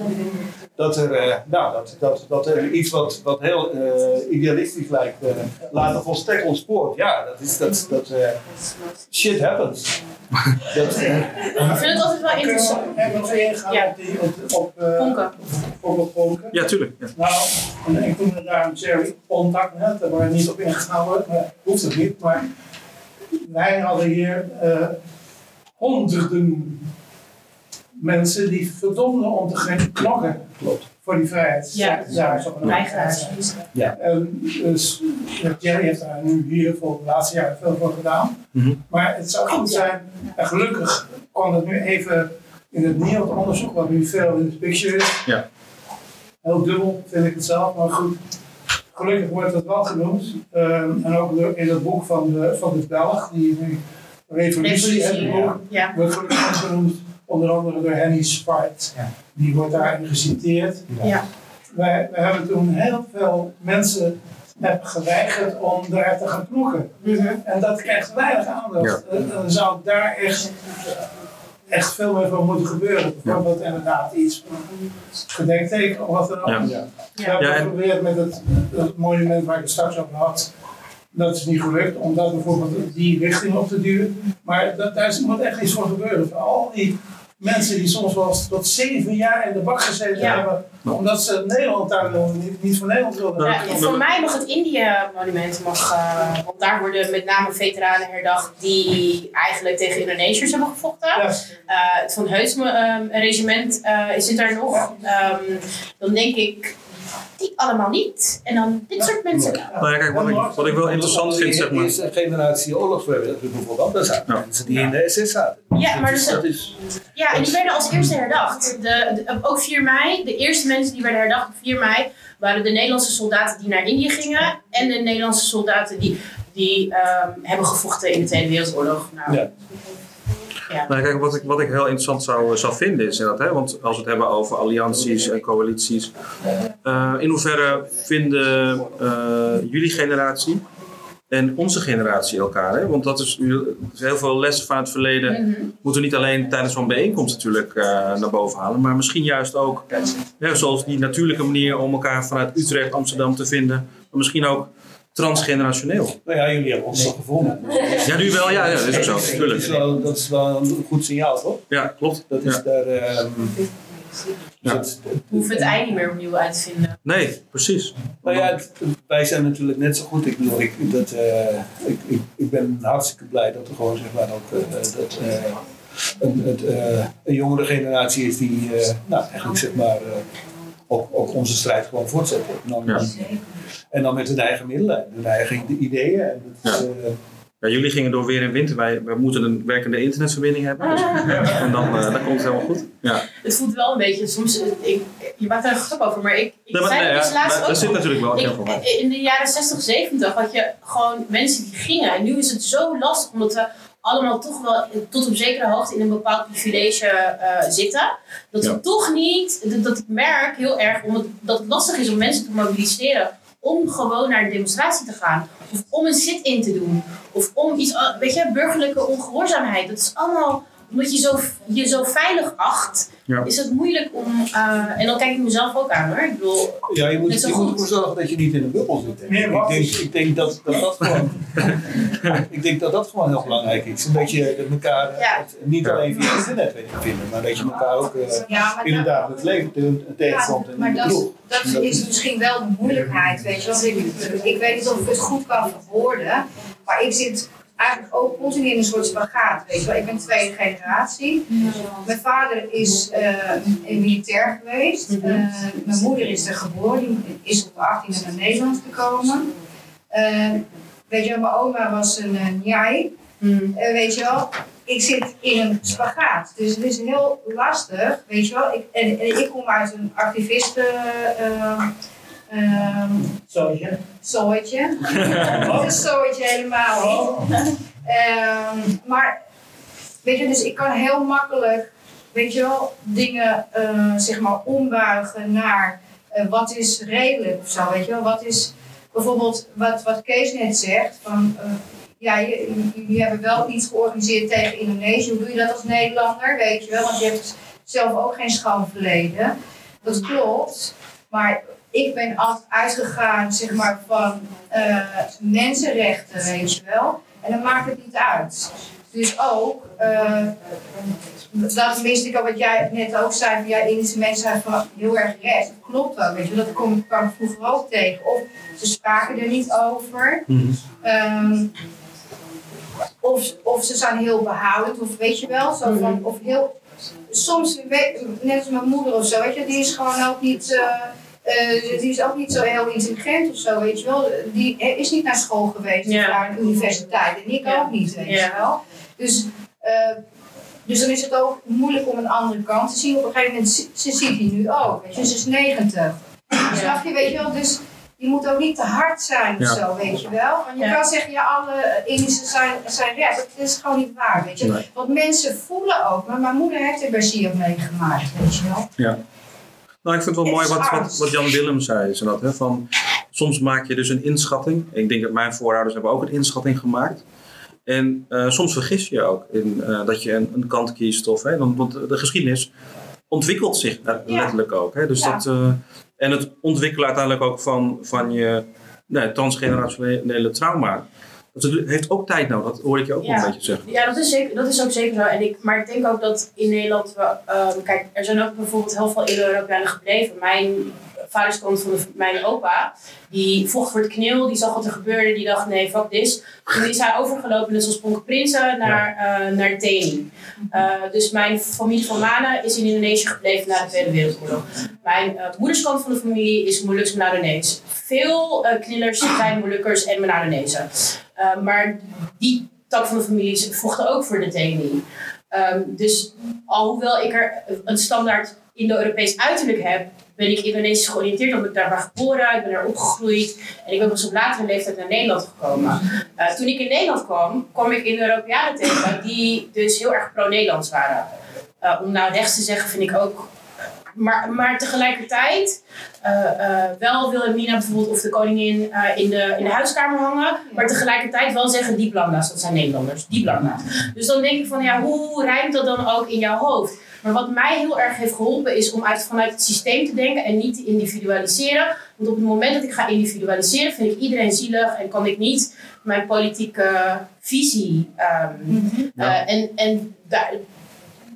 dat, er, eh, nou, dat, dat, dat er iets wat, wat heel eh, idealistisch lijkt, eh, later volstrekt ontspoort. Ja, dat is dat, dat eh, shit happens. dat, Ik vind het altijd wel interessant. En wat ingaan Ja. op, die, op, op, eh, Ponken. op, op Ponken? Ja, tuurlijk. Ja. Nou, en ik noemde daar een Jerry Pontak net, waar niet op ingegaan wordt, hoeft het niet. Maar wij hadden hier eh, honderden mensen die verdomden om te gaan knokken voor die vrijheid. Ja. ja zo Weigeraars. En dus ja, Jerry heeft daar nu hier voor de laatste jaren veel voor gedaan. Mhm. Maar het zou goed zijn, en gelukkig kwam het nu even in het NIOD onderzoek, wat nu veel in de picture is. Ja. Heel dubbel vind ik het zelf, maar goed. Gelukkig wordt het wel genoemd. Ehm, en ook in het boek van de, van de Belg, die nu Revolutie, boek, Ja. wordt gelukkig genoemd. Onder andere door Henny Spart. Die wordt daarin geciteerd. Ja. Wij, wij hebben toen heel veel mensen hebben geweigerd om daar te gaan knokken. Mhm. En dat krijgt weinig aandacht. En Dan zou daar echt, echt veel meer van moeten gebeuren. Bijvoorbeeld inderdaad iets, gedenkteken of wat dan ook. Ja. We hebben Ja, en- geprobeerd met het, het monument waar ik het straks over had. Dat is niet gelukt, om dat bijvoorbeeld die richting op te duwen. Maar dat, daar is- moet echt iets voor gebeuren. Voor al die mensen die soms wel tot zeven jaar in de bak gezeten Ja. hebben. Omdat ze Nederland daar niet, niet voor Nederland wilden. Ja, en voor mij mag het India-monument, mag, eh, want daar worden met name veteranen herdacht die eigenlijk tegen Indonesiërs hebben gevochten. Ja. Eh, het Van Heusme-regiment zit daar nog. Ehm, dan denk ik, die allemaal niet. En dan dit soort mensen wel. Nou ja, kijk, wat ik, wat ik wel interessant vind, zeg De maar. eerste generatie oorlogsvrijwilligers bijvoorbeeld, dat zijn Ja. mensen die in de SS zaten. Ja, maar dus dus, dat is, ja, en die werden als eerste herdacht. De, de- ook 4 mei, de eerste mensen die werden herdacht op 4 mei waren de Nederlandse soldaten die naar Indië gingen en de Nederlandse soldaten die, die ehm, hebben gevochten in de Tweede Wereldoorlog. Nou, Ja. Ja. Nou, kijk, wat ik, wat ik heel interessant zou, zou vinden is dat, hè, want als we het hebben over allianties en coalities, eh, in hoeverre vinden eh, jullie generatie en onze generatie elkaar? Hè? Want dat is, heel veel lessen van het verleden Mhm. moeten we niet alleen tijdens zo'n bijeenkomst natuurlijk eh, naar boven halen, maar misschien juist ook, zoals die natuurlijke manier om elkaar vanuit Utrecht, Amsterdam te vinden, maar misschien ook transgenerationeel. nou ja, jullie hebben ons toch gevonden. Ja, nu wel, ja, ja dat is ook zo, Dat is, wel, dat is wel een goed signaal, toch? Ja, klopt. Dat is Ja. daar. ehm, Ja. hoeven het ei niet meer opnieuw uit te vinden. Nee, precies. Nou ja, het- wij zijn natuurlijk net zo goed. Ik bedoel, ik, dat, eh, ik, ik, ik ben hartstikke blij dat er gewoon zeg maar ook eh, dat, eh, een, het, eh, een jongere generatie is die, eh, nou eigenlijk zeg maar, eh, ook, ook onze strijd gewoon voortzet. En dan, Ja. en dan met hun eigen middelen, hun eigen ideeën. En dat, is, eh, Ja, jullie gingen door weer en wind. Wij, wij moeten een werkende internetverbinding hebben. Dus, en dan, eh, dan komt het helemaal goed. Ja. Het voelt wel een beetje, soms, eh, ik, je maakt daar een grap over, maar ik, ik Nee, maar, zei nee, dat ja, dus laatst maar ook er zit natuurlijk wel een Ik- kern van mij. in de jaren 60, 70 had je gewoon mensen die gingen. En nu is het zo lastig, omdat we allemaal toch wel tot op zekere hoogte in een bepaald privilege eh, zitten. Dat Ja. toch niet, dat, dat ik merk heel erg, omdat dat het lastig is om mensen te mobiliseren. Om gewoon naar een demonstratie te gaan. Of om een sit-in te doen. Of om iets, eh, weet je, burgerlijke ongehoorzaamheid. Dat is allemaal, omdat je zo, je zo veilig acht, Ja. is het moeilijk om, eh, en dan kijk ik mezelf ook aan hoor. Ik bedoel, ja, je moet, je moet goed. ervoor zorgen dat je niet in een bubbel zit. Nee, ik, denk, ik denk dat dat, dat gewoon. <laughs> ik denk dat dat gewoon heel belangrijk is. Dat je dat elkaar eh, Ja. het niet Ja. alleen via internet weet te vinden, maar dat je elkaar ook eh, Ja, in het dagelijks leven te- tegenkomt en maar de dat, dat is misschien wel de moeilijkheid, weet je. Want ik, ik weet niet of ik het goed kan verwoorden, maar ik zit eigenlijk ook continu in een soort spagaat, weet je wel. Ik ben tweede generatie. Mijn vader is eh een militair geweest. Eh, mijn moeder is er geboren, die is op de 18e naar Nederland gekomen. Eh, weet je, mijn oma was een uh, njai. Hmm. Eh, weet je wel, ik zit in een spagaat. Dus het is heel lastig, weet je wel. Ik, en, en ik kom uit een activisten... ehm, Zootje. Zooitje. <laughs> Niet een zooitje helemaal niet. Ehm, maar, weet je, dus ik kan heel makkelijk, weet je wel, dingen eh, zeg maar ombuigen naar eh, wat is redelijk of zo, weet je wel. Wat is bijvoorbeeld wat, wat Kees net zegt, van eh, ja, jullie hebben wel iets georganiseerd tegen Indonesië. Hoe doe je dat als Nederlander, weet je wel? Want je hebt zelf ook geen schoon verleden. Dat klopt. Maar ik ben altijd uitgegaan, zeg maar, van eh, mensenrechten, weet je wel. En dan maakt het niet uit. Dus ook, eh, dat miste ik al wat jij net ook zei, van ja, Indische mensen zijn van heel erg rechts. Dat klopt ook, weet je. Dat kom, kwam ik vroeger ook tegen. Of ze spraken er niet over. Ehm, of, of ze zijn heel behoudend, of weet je wel, zo van, of heel, soms, net als mijn moeder of zo, weet je, die is gewoon ook niet, eh, eh, die is ook niet zo heel intelligent of zo, weet je wel. Die is niet naar school geweest Ja. of naar een universiteit, en ik Ja. ook niet, weet Ja. je wel. Dus, eh, dus dan is het ook moeilijk om een andere kant te zien. Op een gegeven moment, ze ziet die nu ook, weet je, ze is 90. Snap je, weet je wel, dus je moet ook niet te hard zijn of Ja. zo, weet je wel. Want je Ja. kan zeggen, ja, alle Indische zijn, zijn rechts. Dat is gewoon niet waar, weet je. Nee. Want mensen voelen ook, maar mijn moeder heeft er bij ook meegemaakt, weet je wel. Nou, ik vind het wel mooi wat, wat, Jan Willem zei. Is dat, hè, van, soms maak je dus een inschatting. Ik denk dat mijn voorouders hebben ook een inschatting gemaakt. En eh, soms vergis je ook in eh, dat je een, een kant kiest. Of, hè, dan, want de geschiedenis ontwikkelt zich letterlijk ook. Hè, dus Ja. dat, eh, en het ontwikkelen uiteindelijk ook van, van je nee, transgenerationele trauma. Dat heeft ook tijd nodig. Dat hoor ik je ook Ja. een beetje zeggen. Ja, dat is, zeker, dat is ook zeker zo. En ik, maar ik denk ook dat in Nederland, we, ehm, kijk, er zijn ook bijvoorbeeld heel veel Indo-Europeanen gebleven. Mijn vaderskant van mijn opa, die vocht voor het kneel, die zag wat er gebeurde, die dacht nee, fuck this. Toen is hij overgelopen, net zoals Ponke Prinsen, naar, eh, naar de TNI. Eh, dus mijn familie van Manen is in Indonesië gebleven na de Tweede Wereldoorlog. Mijn eh, moederskant van de familie is Moluks Menadonees. Veel eh, knillers zijn Molukkers en Menadonezen. Eh, maar die tak van de familie vochten ook voor de TNI. Ehm, dus alhoewel ik er een standaard Indo-Europees uiterlijk heb, ben ik Indonesisch georiënteerd, omdat ik daar ben geboren, ik ben daar opgegroeid en ik ben pas op latere leeftijd naar Nederland gekomen. Eh, toen ik in Nederland kwam, kwam ik Indo-Europeanen tegen die dus heel erg pro-Nederlands waren. Eh, om nou rechts te zeggen vind ik ook maar, maar tegelijkertijd, eh, eh, wel Wilhelmina bijvoorbeeld of de koningin eh, in, de, in de huiskamer hangen, maar tegelijkertijd wel zeggen die Blanda's, dat zijn Nederlanders, die Blanda's. Dus dan denk ik van ja, hoe rijmt dat dan ook in jouw hoofd? Maar wat mij heel erg heeft geholpen is om uit, vanuit het systeem te denken en niet te individualiseren. Want op het moment dat ik ga individualiseren, vind ik iedereen zielig en kan ik niet mijn politieke visie. ehm, Ja. eh, en en daar,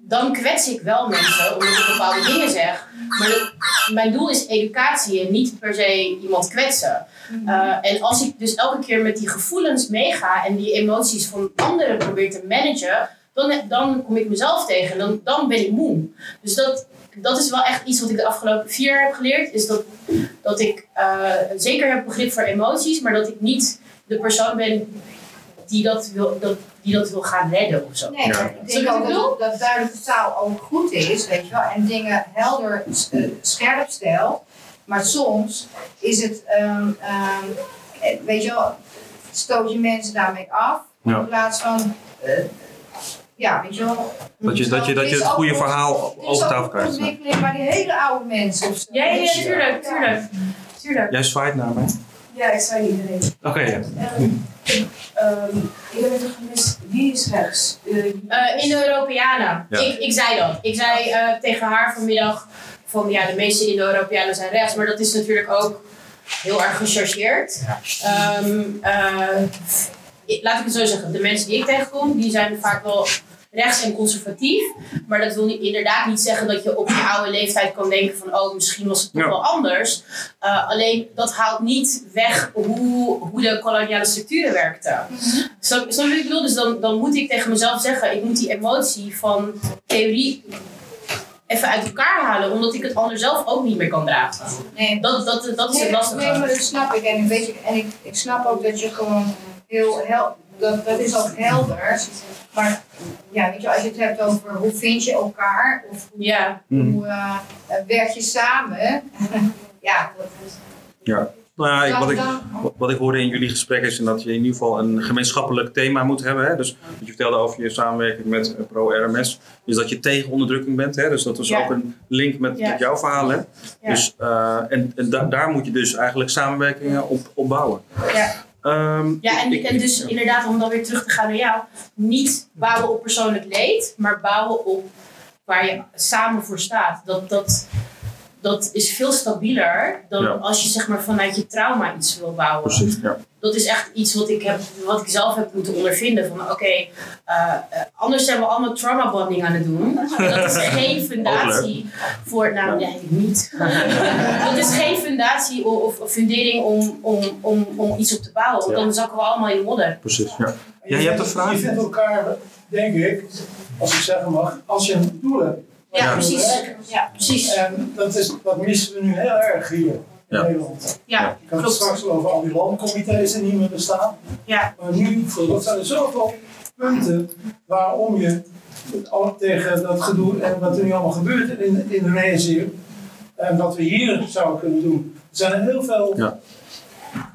dan kwets ik wel mensen omdat ik bepaalde dingen zeg. Maar dat- mijn doel is educatie en niet per se iemand kwetsen. Eh, en als ik dus elke keer met die gevoelens meega en die emoties van anderen probeer te managen, dan, dan kom ik mezelf tegen en dan, dan ben ik moe. Dus dat, dat is wel echt iets wat ik de afgelopen vier jaar heb geleerd. Is dat, dat ik eh, zeker heb begrip voor emoties, maar dat ik niet de persoon ben die dat wil, dat, die dat wil gaan redden of zo. Nee, Ja. maar ik denk ook dat, dat duidelijke taal ook goed is, weet je wel, en dingen helder eh, scherp stelt. Maar soms is het, ehm, ehm, eh, weet je wel, stoot je mensen daarmee af. Ja. In plaats van, eh, ja, weet je wel. Dat je, dat je, dat je het goede verhaal over tafel een krijgt. ontwikkeling bij die hele oude mensen of zo. Ja, ja, tuurlijk, tuurlijk. tuurlijk. Jij zwaait naar mij. Ja, ik zei iedereen. Oké, ja. Ehm, ik heb even gemist. Wie is rechts? Eh, Eh, Indo-Europeanen. Ja. Ik, ik zei dat. Ik zei eh, tegen haar vanmiddag van ja, de meeste Indo-Europeanen zijn rechts, maar dat is natuurlijk ook heel erg gechargeerd. Ehm, eh, laat ik het zo zeggen, de mensen die ik tegenkom, die zijn vaak wel rechts en conservatief. Maar dat wil niet, inderdaad niet zeggen dat je op je oude leeftijd kan denken van oh, misschien was het toch Ja. wel anders. Eh, alleen dat haalt niet weg hoe, hoe de koloniale structuren werkten. Je wat ik bedoel? Dus dan, dan moet ik tegen mezelf zeggen, ik moet die emotie van theorie even uit elkaar halen, omdat ik het anders zelf ook niet meer kan dragen. Nee, Dat, dat, dat is het Nee, lastige. Nee, maar dat snap ik. En, weet je, en ik, ik snap ook dat je gewoon heel, heel dat, dat is ook helder. Maar ja, weet je, als je het hebt over hoe vind je elkaar of hoe, Ja. hoe eh, eh, werk je samen, <laughs> ja, dat is. Ja. Nou ja, ik, Dan- wat, ik, wat- ik hoorde in jullie gesprek is dat je in ieder geval een gemeenschappelijk thema moet hebben. Hè? Dus wat je vertelde over je samenwerking met eh, Pro-RMS, is dat je tegen onderdrukking bent. Hè? Dus dat is Ja. ook een link met, Ja. met jouw verhaal. Hè? Ja. Dus, eh, en en da- daar moet je dus eigenlijk samenwerkingen op, op bouwen. Ja. Ehm, Ja, en, ik- en dus inderdaad, om dan weer terug te gaan naar jou, niet bouwen op persoonlijk leed, maar bouwen op waar je samen voor staat. Dat, dat, dat is veel stabieler dan Ja. als je zeg maar vanuit je trauma iets wil bouwen. Precies, ja. Dat is echt iets wat ik, heb, wat ik zelf heb moeten ondervinden. Van oké, eh, eh, anders zijn we allemaal trauma bonding aan het doen. Dat is <laughs> geen fundatie voor, nou nee, niet. <laughs> dat is geen fundatie of, of, fundering om, om, om, om iets op te bouwen. Want Ja. dan zakken we allemaal in de modder. Precies, ja. Ja, je hebt een vraag? Je vindt elkaar, denk ik, als ik zeggen mag, als je een doel hebt. Ja, Ja. precies. Ja, precies. En dat, is, dat missen we nu heel erg hier in Ja. Nederland. Ja, Ik had het klopt. straks al over al die landcomité's die niet meer bestaan. Ja. Maar nu, dat zijn er zoveel punten waarom je al tegen dat gedoe en wat er nu allemaal gebeurt in in Indonesië en wat we hier zouden kunnen doen. Er zijn heel veel Ja.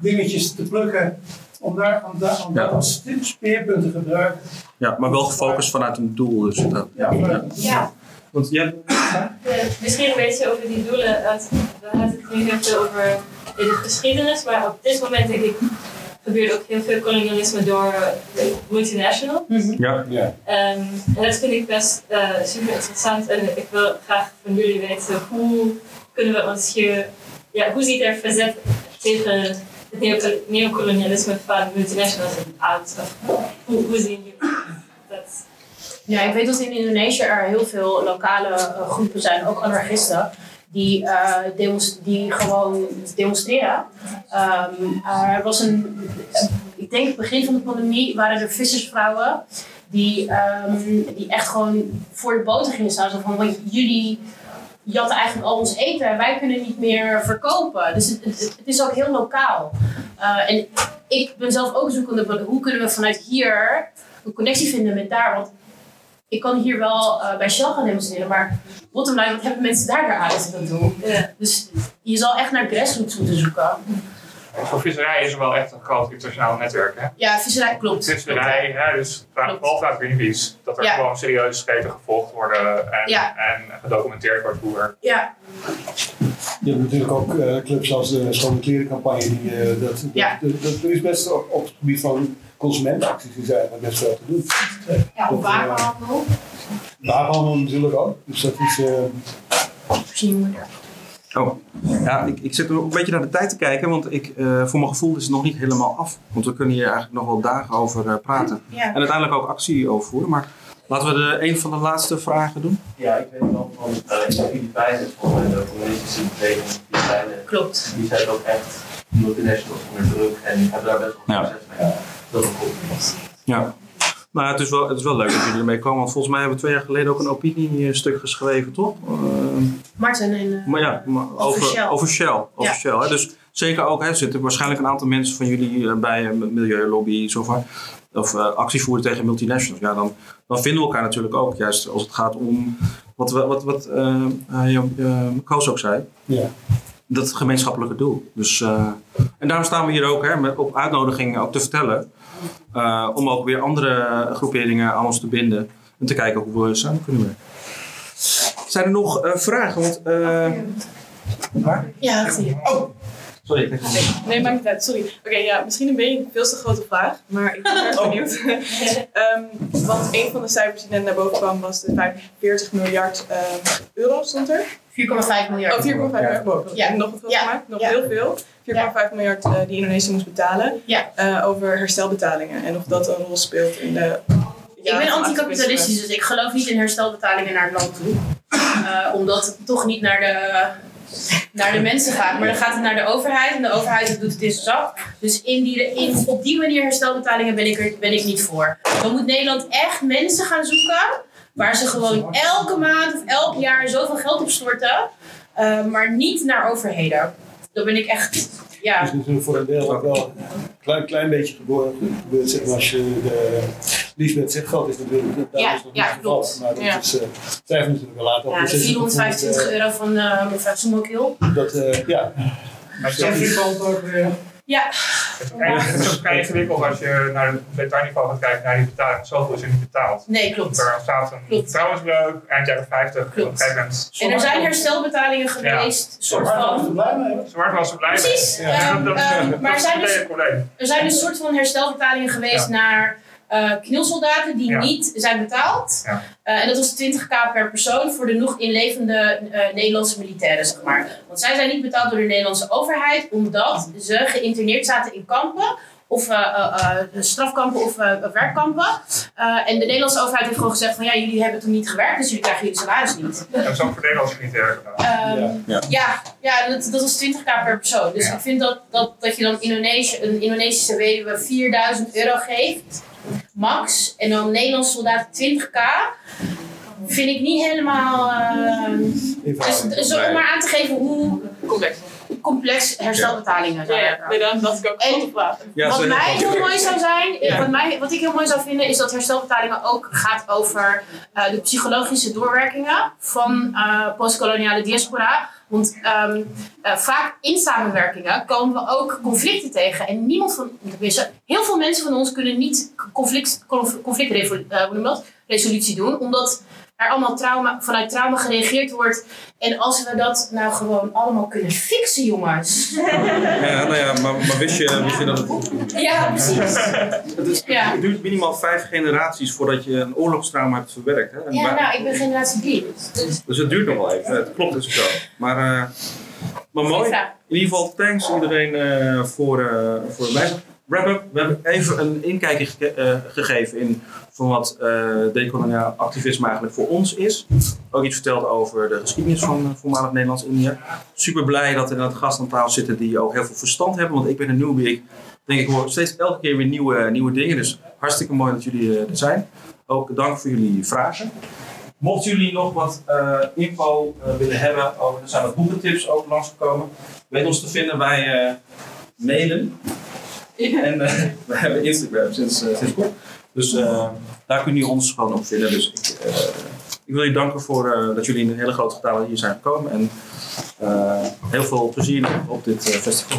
dingetjes te plukken om daar, om daar om Ja. dat als speerpunt te gebruiken. ja, maar wel gefocust vanuit een doel. Dus dat, Ja, Ja, Want jij, eh, misschien een beetje over die doelen. want We hadden het nu heel veel over de geschiedenis, maar op dit moment denk ik gebeurt ook heel veel kolonialisme door multinational. ja, Ja. Ehm, en dat vind ik best eh, super interessant en ik wil graag van jullie weten hoe kunnen we ons hier, ja, hoe ziet er verzet tegen het neocol- neocolonialisme van multinationals uit? Of hoe, hoe zien jullie dat? Ja, ik weet dat in Indonesië er heel veel lokale eh, groepen zijn, ook anarchisten, die, eh, die gewoon demonstreren. Ehm, er was een, ik denk begin van de pandemie waren er vissersvrouwen die, ehm, die echt gewoon voor de boten gingen staan. Zo van, want jullie jatten eigenlijk al ons eten en wij kunnen niet meer verkopen. Dus het, het, is ook heel lokaal. Eh, en ik ben zelf ook zoekende, hoe kunnen we vanuit hier een connectie vinden met daar? Want ik kan hier wel eh, bij Shell gaan demonstreren, maar bottom line, wat hebben mensen daar weer aan als ik dat doe? Ja. Dus je zal echt naar grassroots moeten zoeken. Voor visserij is er wel echt een groot internationaal netwerk. Hè? Ja, visserij klopt. Visserij, hè, dus vooral vanuit Greenpeace, dat er Ja. gewoon serieus schepen gevolgd worden en, Ja. en gedocumenteerd wordt hoe er. Ja, Je hebt natuurlijk ook eh, clubs als de Schone Klerencampagne. Die, eh, dat, dat, dat is best op, op het gebied van consumentenacties is eigenlijk best wel te doen. Ja, Dat, op eh. Wapenhandel natuurlijk ook. Dus dat is... eh, voorzien Oh, ja, ik, ik zit ook een beetje naar de tijd te kijken, want ik, eh, voor mijn gevoel is het nog niet helemaal af. Want we kunnen hier eigenlijk nog wel dagen over eh, praten. Ja. En uiteindelijk ook actie overvoeren. Maar laten we de, een van de laatste vragen doen. Ja, ik weet wel van uh, in de Filipijnen, mij de communistische beweging in de Filipijnen, Klopt. die zijn ook echt multinationals onder druk en die hebben daar best wel Ja. succes mee. Dat is ook goed. Ja. Nou, het is, wel, het is wel leuk dat jullie ermee komen. Want volgens mij hebben we twee jaar geleden ook een opiniestuk geschreven, toch? Eh, Martin en... eh, maar ja, maar over, Shell. Over Shell. Over Ja. Shell hè. Dus zeker ook, hè, er zitten waarschijnlijk een aantal mensen van jullie eh, bij een milieulobby zo van, of eh, actie voeren tegen multinationals. Ja, dan, dan vinden we elkaar natuurlijk ook. Juist als het gaat om wat, we- wat, wat eh eh, eh, Koos ook zei. ja. Dat gemeenschappelijke doel. Dus, eh, en daarom staan we hier ook hè, met, op uitnodiging ook te vertellen. Eh, om ook weer andere groeperingen aan ons te binden. En te kijken hoe we samen kunnen werken. Zijn er nog eh, vragen? Want, eh, waar? Ja, achter je. Oh, sorry. ik Nee, nee, maakt niet uit. Sorry. Oké, ja, misschien een beetje een veel te grote vraag, maar ik ben <laughs> erg Oh. benieuwd. <laughs> Ehm, want een van de cijfers die net naar boven kwam was de 45 miljard ehm, euro stond er. 4,5 miljard. Oh, 4,5 miljard. Ja. ja. nog wat veel Ja. gemaakt, nog Ja. heel veel. 4,5 miljard eh, die Indonesië moest betalen Ja. eh, over herstelbetalingen en of dat een rol speelt in de. Ik ben anticapitalistisch, dus ik geloof niet in herstelbetalingen naar het land toe. Eh, omdat het toch niet naar de, naar de mensen gaat. Maar dan gaat het naar de overheid en de overheid doet het in zijn zak. Dus in die, in, op die manier herstelbetalingen ben ik, er, ben ik niet voor. Dan moet Nederland echt mensen gaan zoeken waar ze gewoon elke maand of elk jaar zoveel geld op storten. maar niet naar overheden. Daar ben ik echt, ja. is natuurlijk voor een deel ook wel een klein, klein beetje geboren, gebeurd. Zeg maar, als je de Liesbeth Zegveld is natuurlijk, daar Ja, is nog ja, niet geval. klopt. Maar dat Ja. is, eh, zij heeft natuurlijk wel later op Ja, de beslissing 425 gevoerd, euro van uh, mevrouw Soemokiel. eh, Dat, eh, ja. Maar Zeg je kant ook weer. Ja. Het is vrij- het is ook vrij ingewikkeld als je naar het detailniveau gaat kijken naar die betaling. Zoveel is er niet betaald. Nee, klopt. Er staat een Klopt. trouwensbreuk eind jaren 50. Op een gegeven moment. En er zijn herstelbetalingen geweest, soort van. Zwart was er blij mee. Precies, Ja, ehm, <laughs> dat, ehm, dat maar is zijn dus-. Er zijn dus soort van herstelbetalingen geweest Ja. naar eh knielsoldaten die Ja. niet zijn betaald. Ja. Eh, en dat was 20k per persoon voor de nog inlevende eh, Nederlandse militairen, zeg maar. Want zij zijn niet betaald door de Nederlandse overheid, omdat ze geïnterneerd zaten in kampen. Of eh, eh, eh, strafkampen of eh, werkkampen. Eh, en de Nederlandse overheid heeft gewoon gezegd van ja, jullie hebben toen niet gewerkt, dus jullie krijgen jullie salaris niet. Dat is ook voor Nederlandse militairen gedaan. Ehm, Ja. ja, ja dat, dat was 20k per persoon. Dus ik vind dat, dat, dat je dan Indonesië, een Indonesische weduwe 4000 euro geeft, max, en dan Nederlandse soldaten 20k, vind ik niet helemaal. dus, dus om maar aan te geven hoe complex, complex herstelbetalingen ja. Nee, dan dat ik ook. Ja, wat mij heel mooi zou zijn, wat, mij, wat ik heel mooi zou vinden, is dat herstelbetalingen ook gaat over eh, de psychologische doorwerkingen van eh, postkoloniale diaspora. Want ehm, eh, vaak in samenwerkingen komen we ook conflicten tegen. En niemand van, tenminste, heel veel mensen van ons kunnen niet conflict, conf- conflictresolutie je dat? resolutie doen, omdat er allemaal trauma, vanuit trauma gereageerd wordt. En als we dat nou gewoon allemaal kunnen fixen, jongens. Ja, nou ja, maar, maar wist, je, wist je dat het... Ja, precies. Het, is, Ja. het duurt minimaal vijf generaties voordat je een oorlogstrauma hebt verwerkt. Hè? En Ja, nou, ik ben generatie 3. Dus Dus het duurt nog wel even. Het klopt dus zo. Maar, eh, maar mooi. In ieder geval, thanks iedereen eh, voor, eh voor het. Wrap-up. We hebben even een inkijkje ge- eh, gegeven in van wat eh decoloniaal activisme eigenlijk voor ons is. Ook iets verteld over de geschiedenis van eh, voormalig Nederlands-Indië. Super blij dat er inderdaad gasten aan tafel zitten die ook heel veel verstand hebben. Want ik ben een newbie. Ik denk ik hoor steeds elke keer weer nieuwe, nieuwe dingen. Dus hartstikke mooi dat jullie eh, er zijn. Ook dank voor jullie vragen. Mochten jullie nog wat info willen hebben over, er zijn wat boekentips ook langsgekomen. Weet ons te vinden bij mailen. En <laughs> we hebben Instagram sinds, sinds kort. Dus daar kunnen jullie ons gewoon op vinden. Dus ik, eh, ik wil jullie danken voor eh, dat jullie in een hele grote getale hier zijn gekomen. En eh, heel veel plezier op dit festival.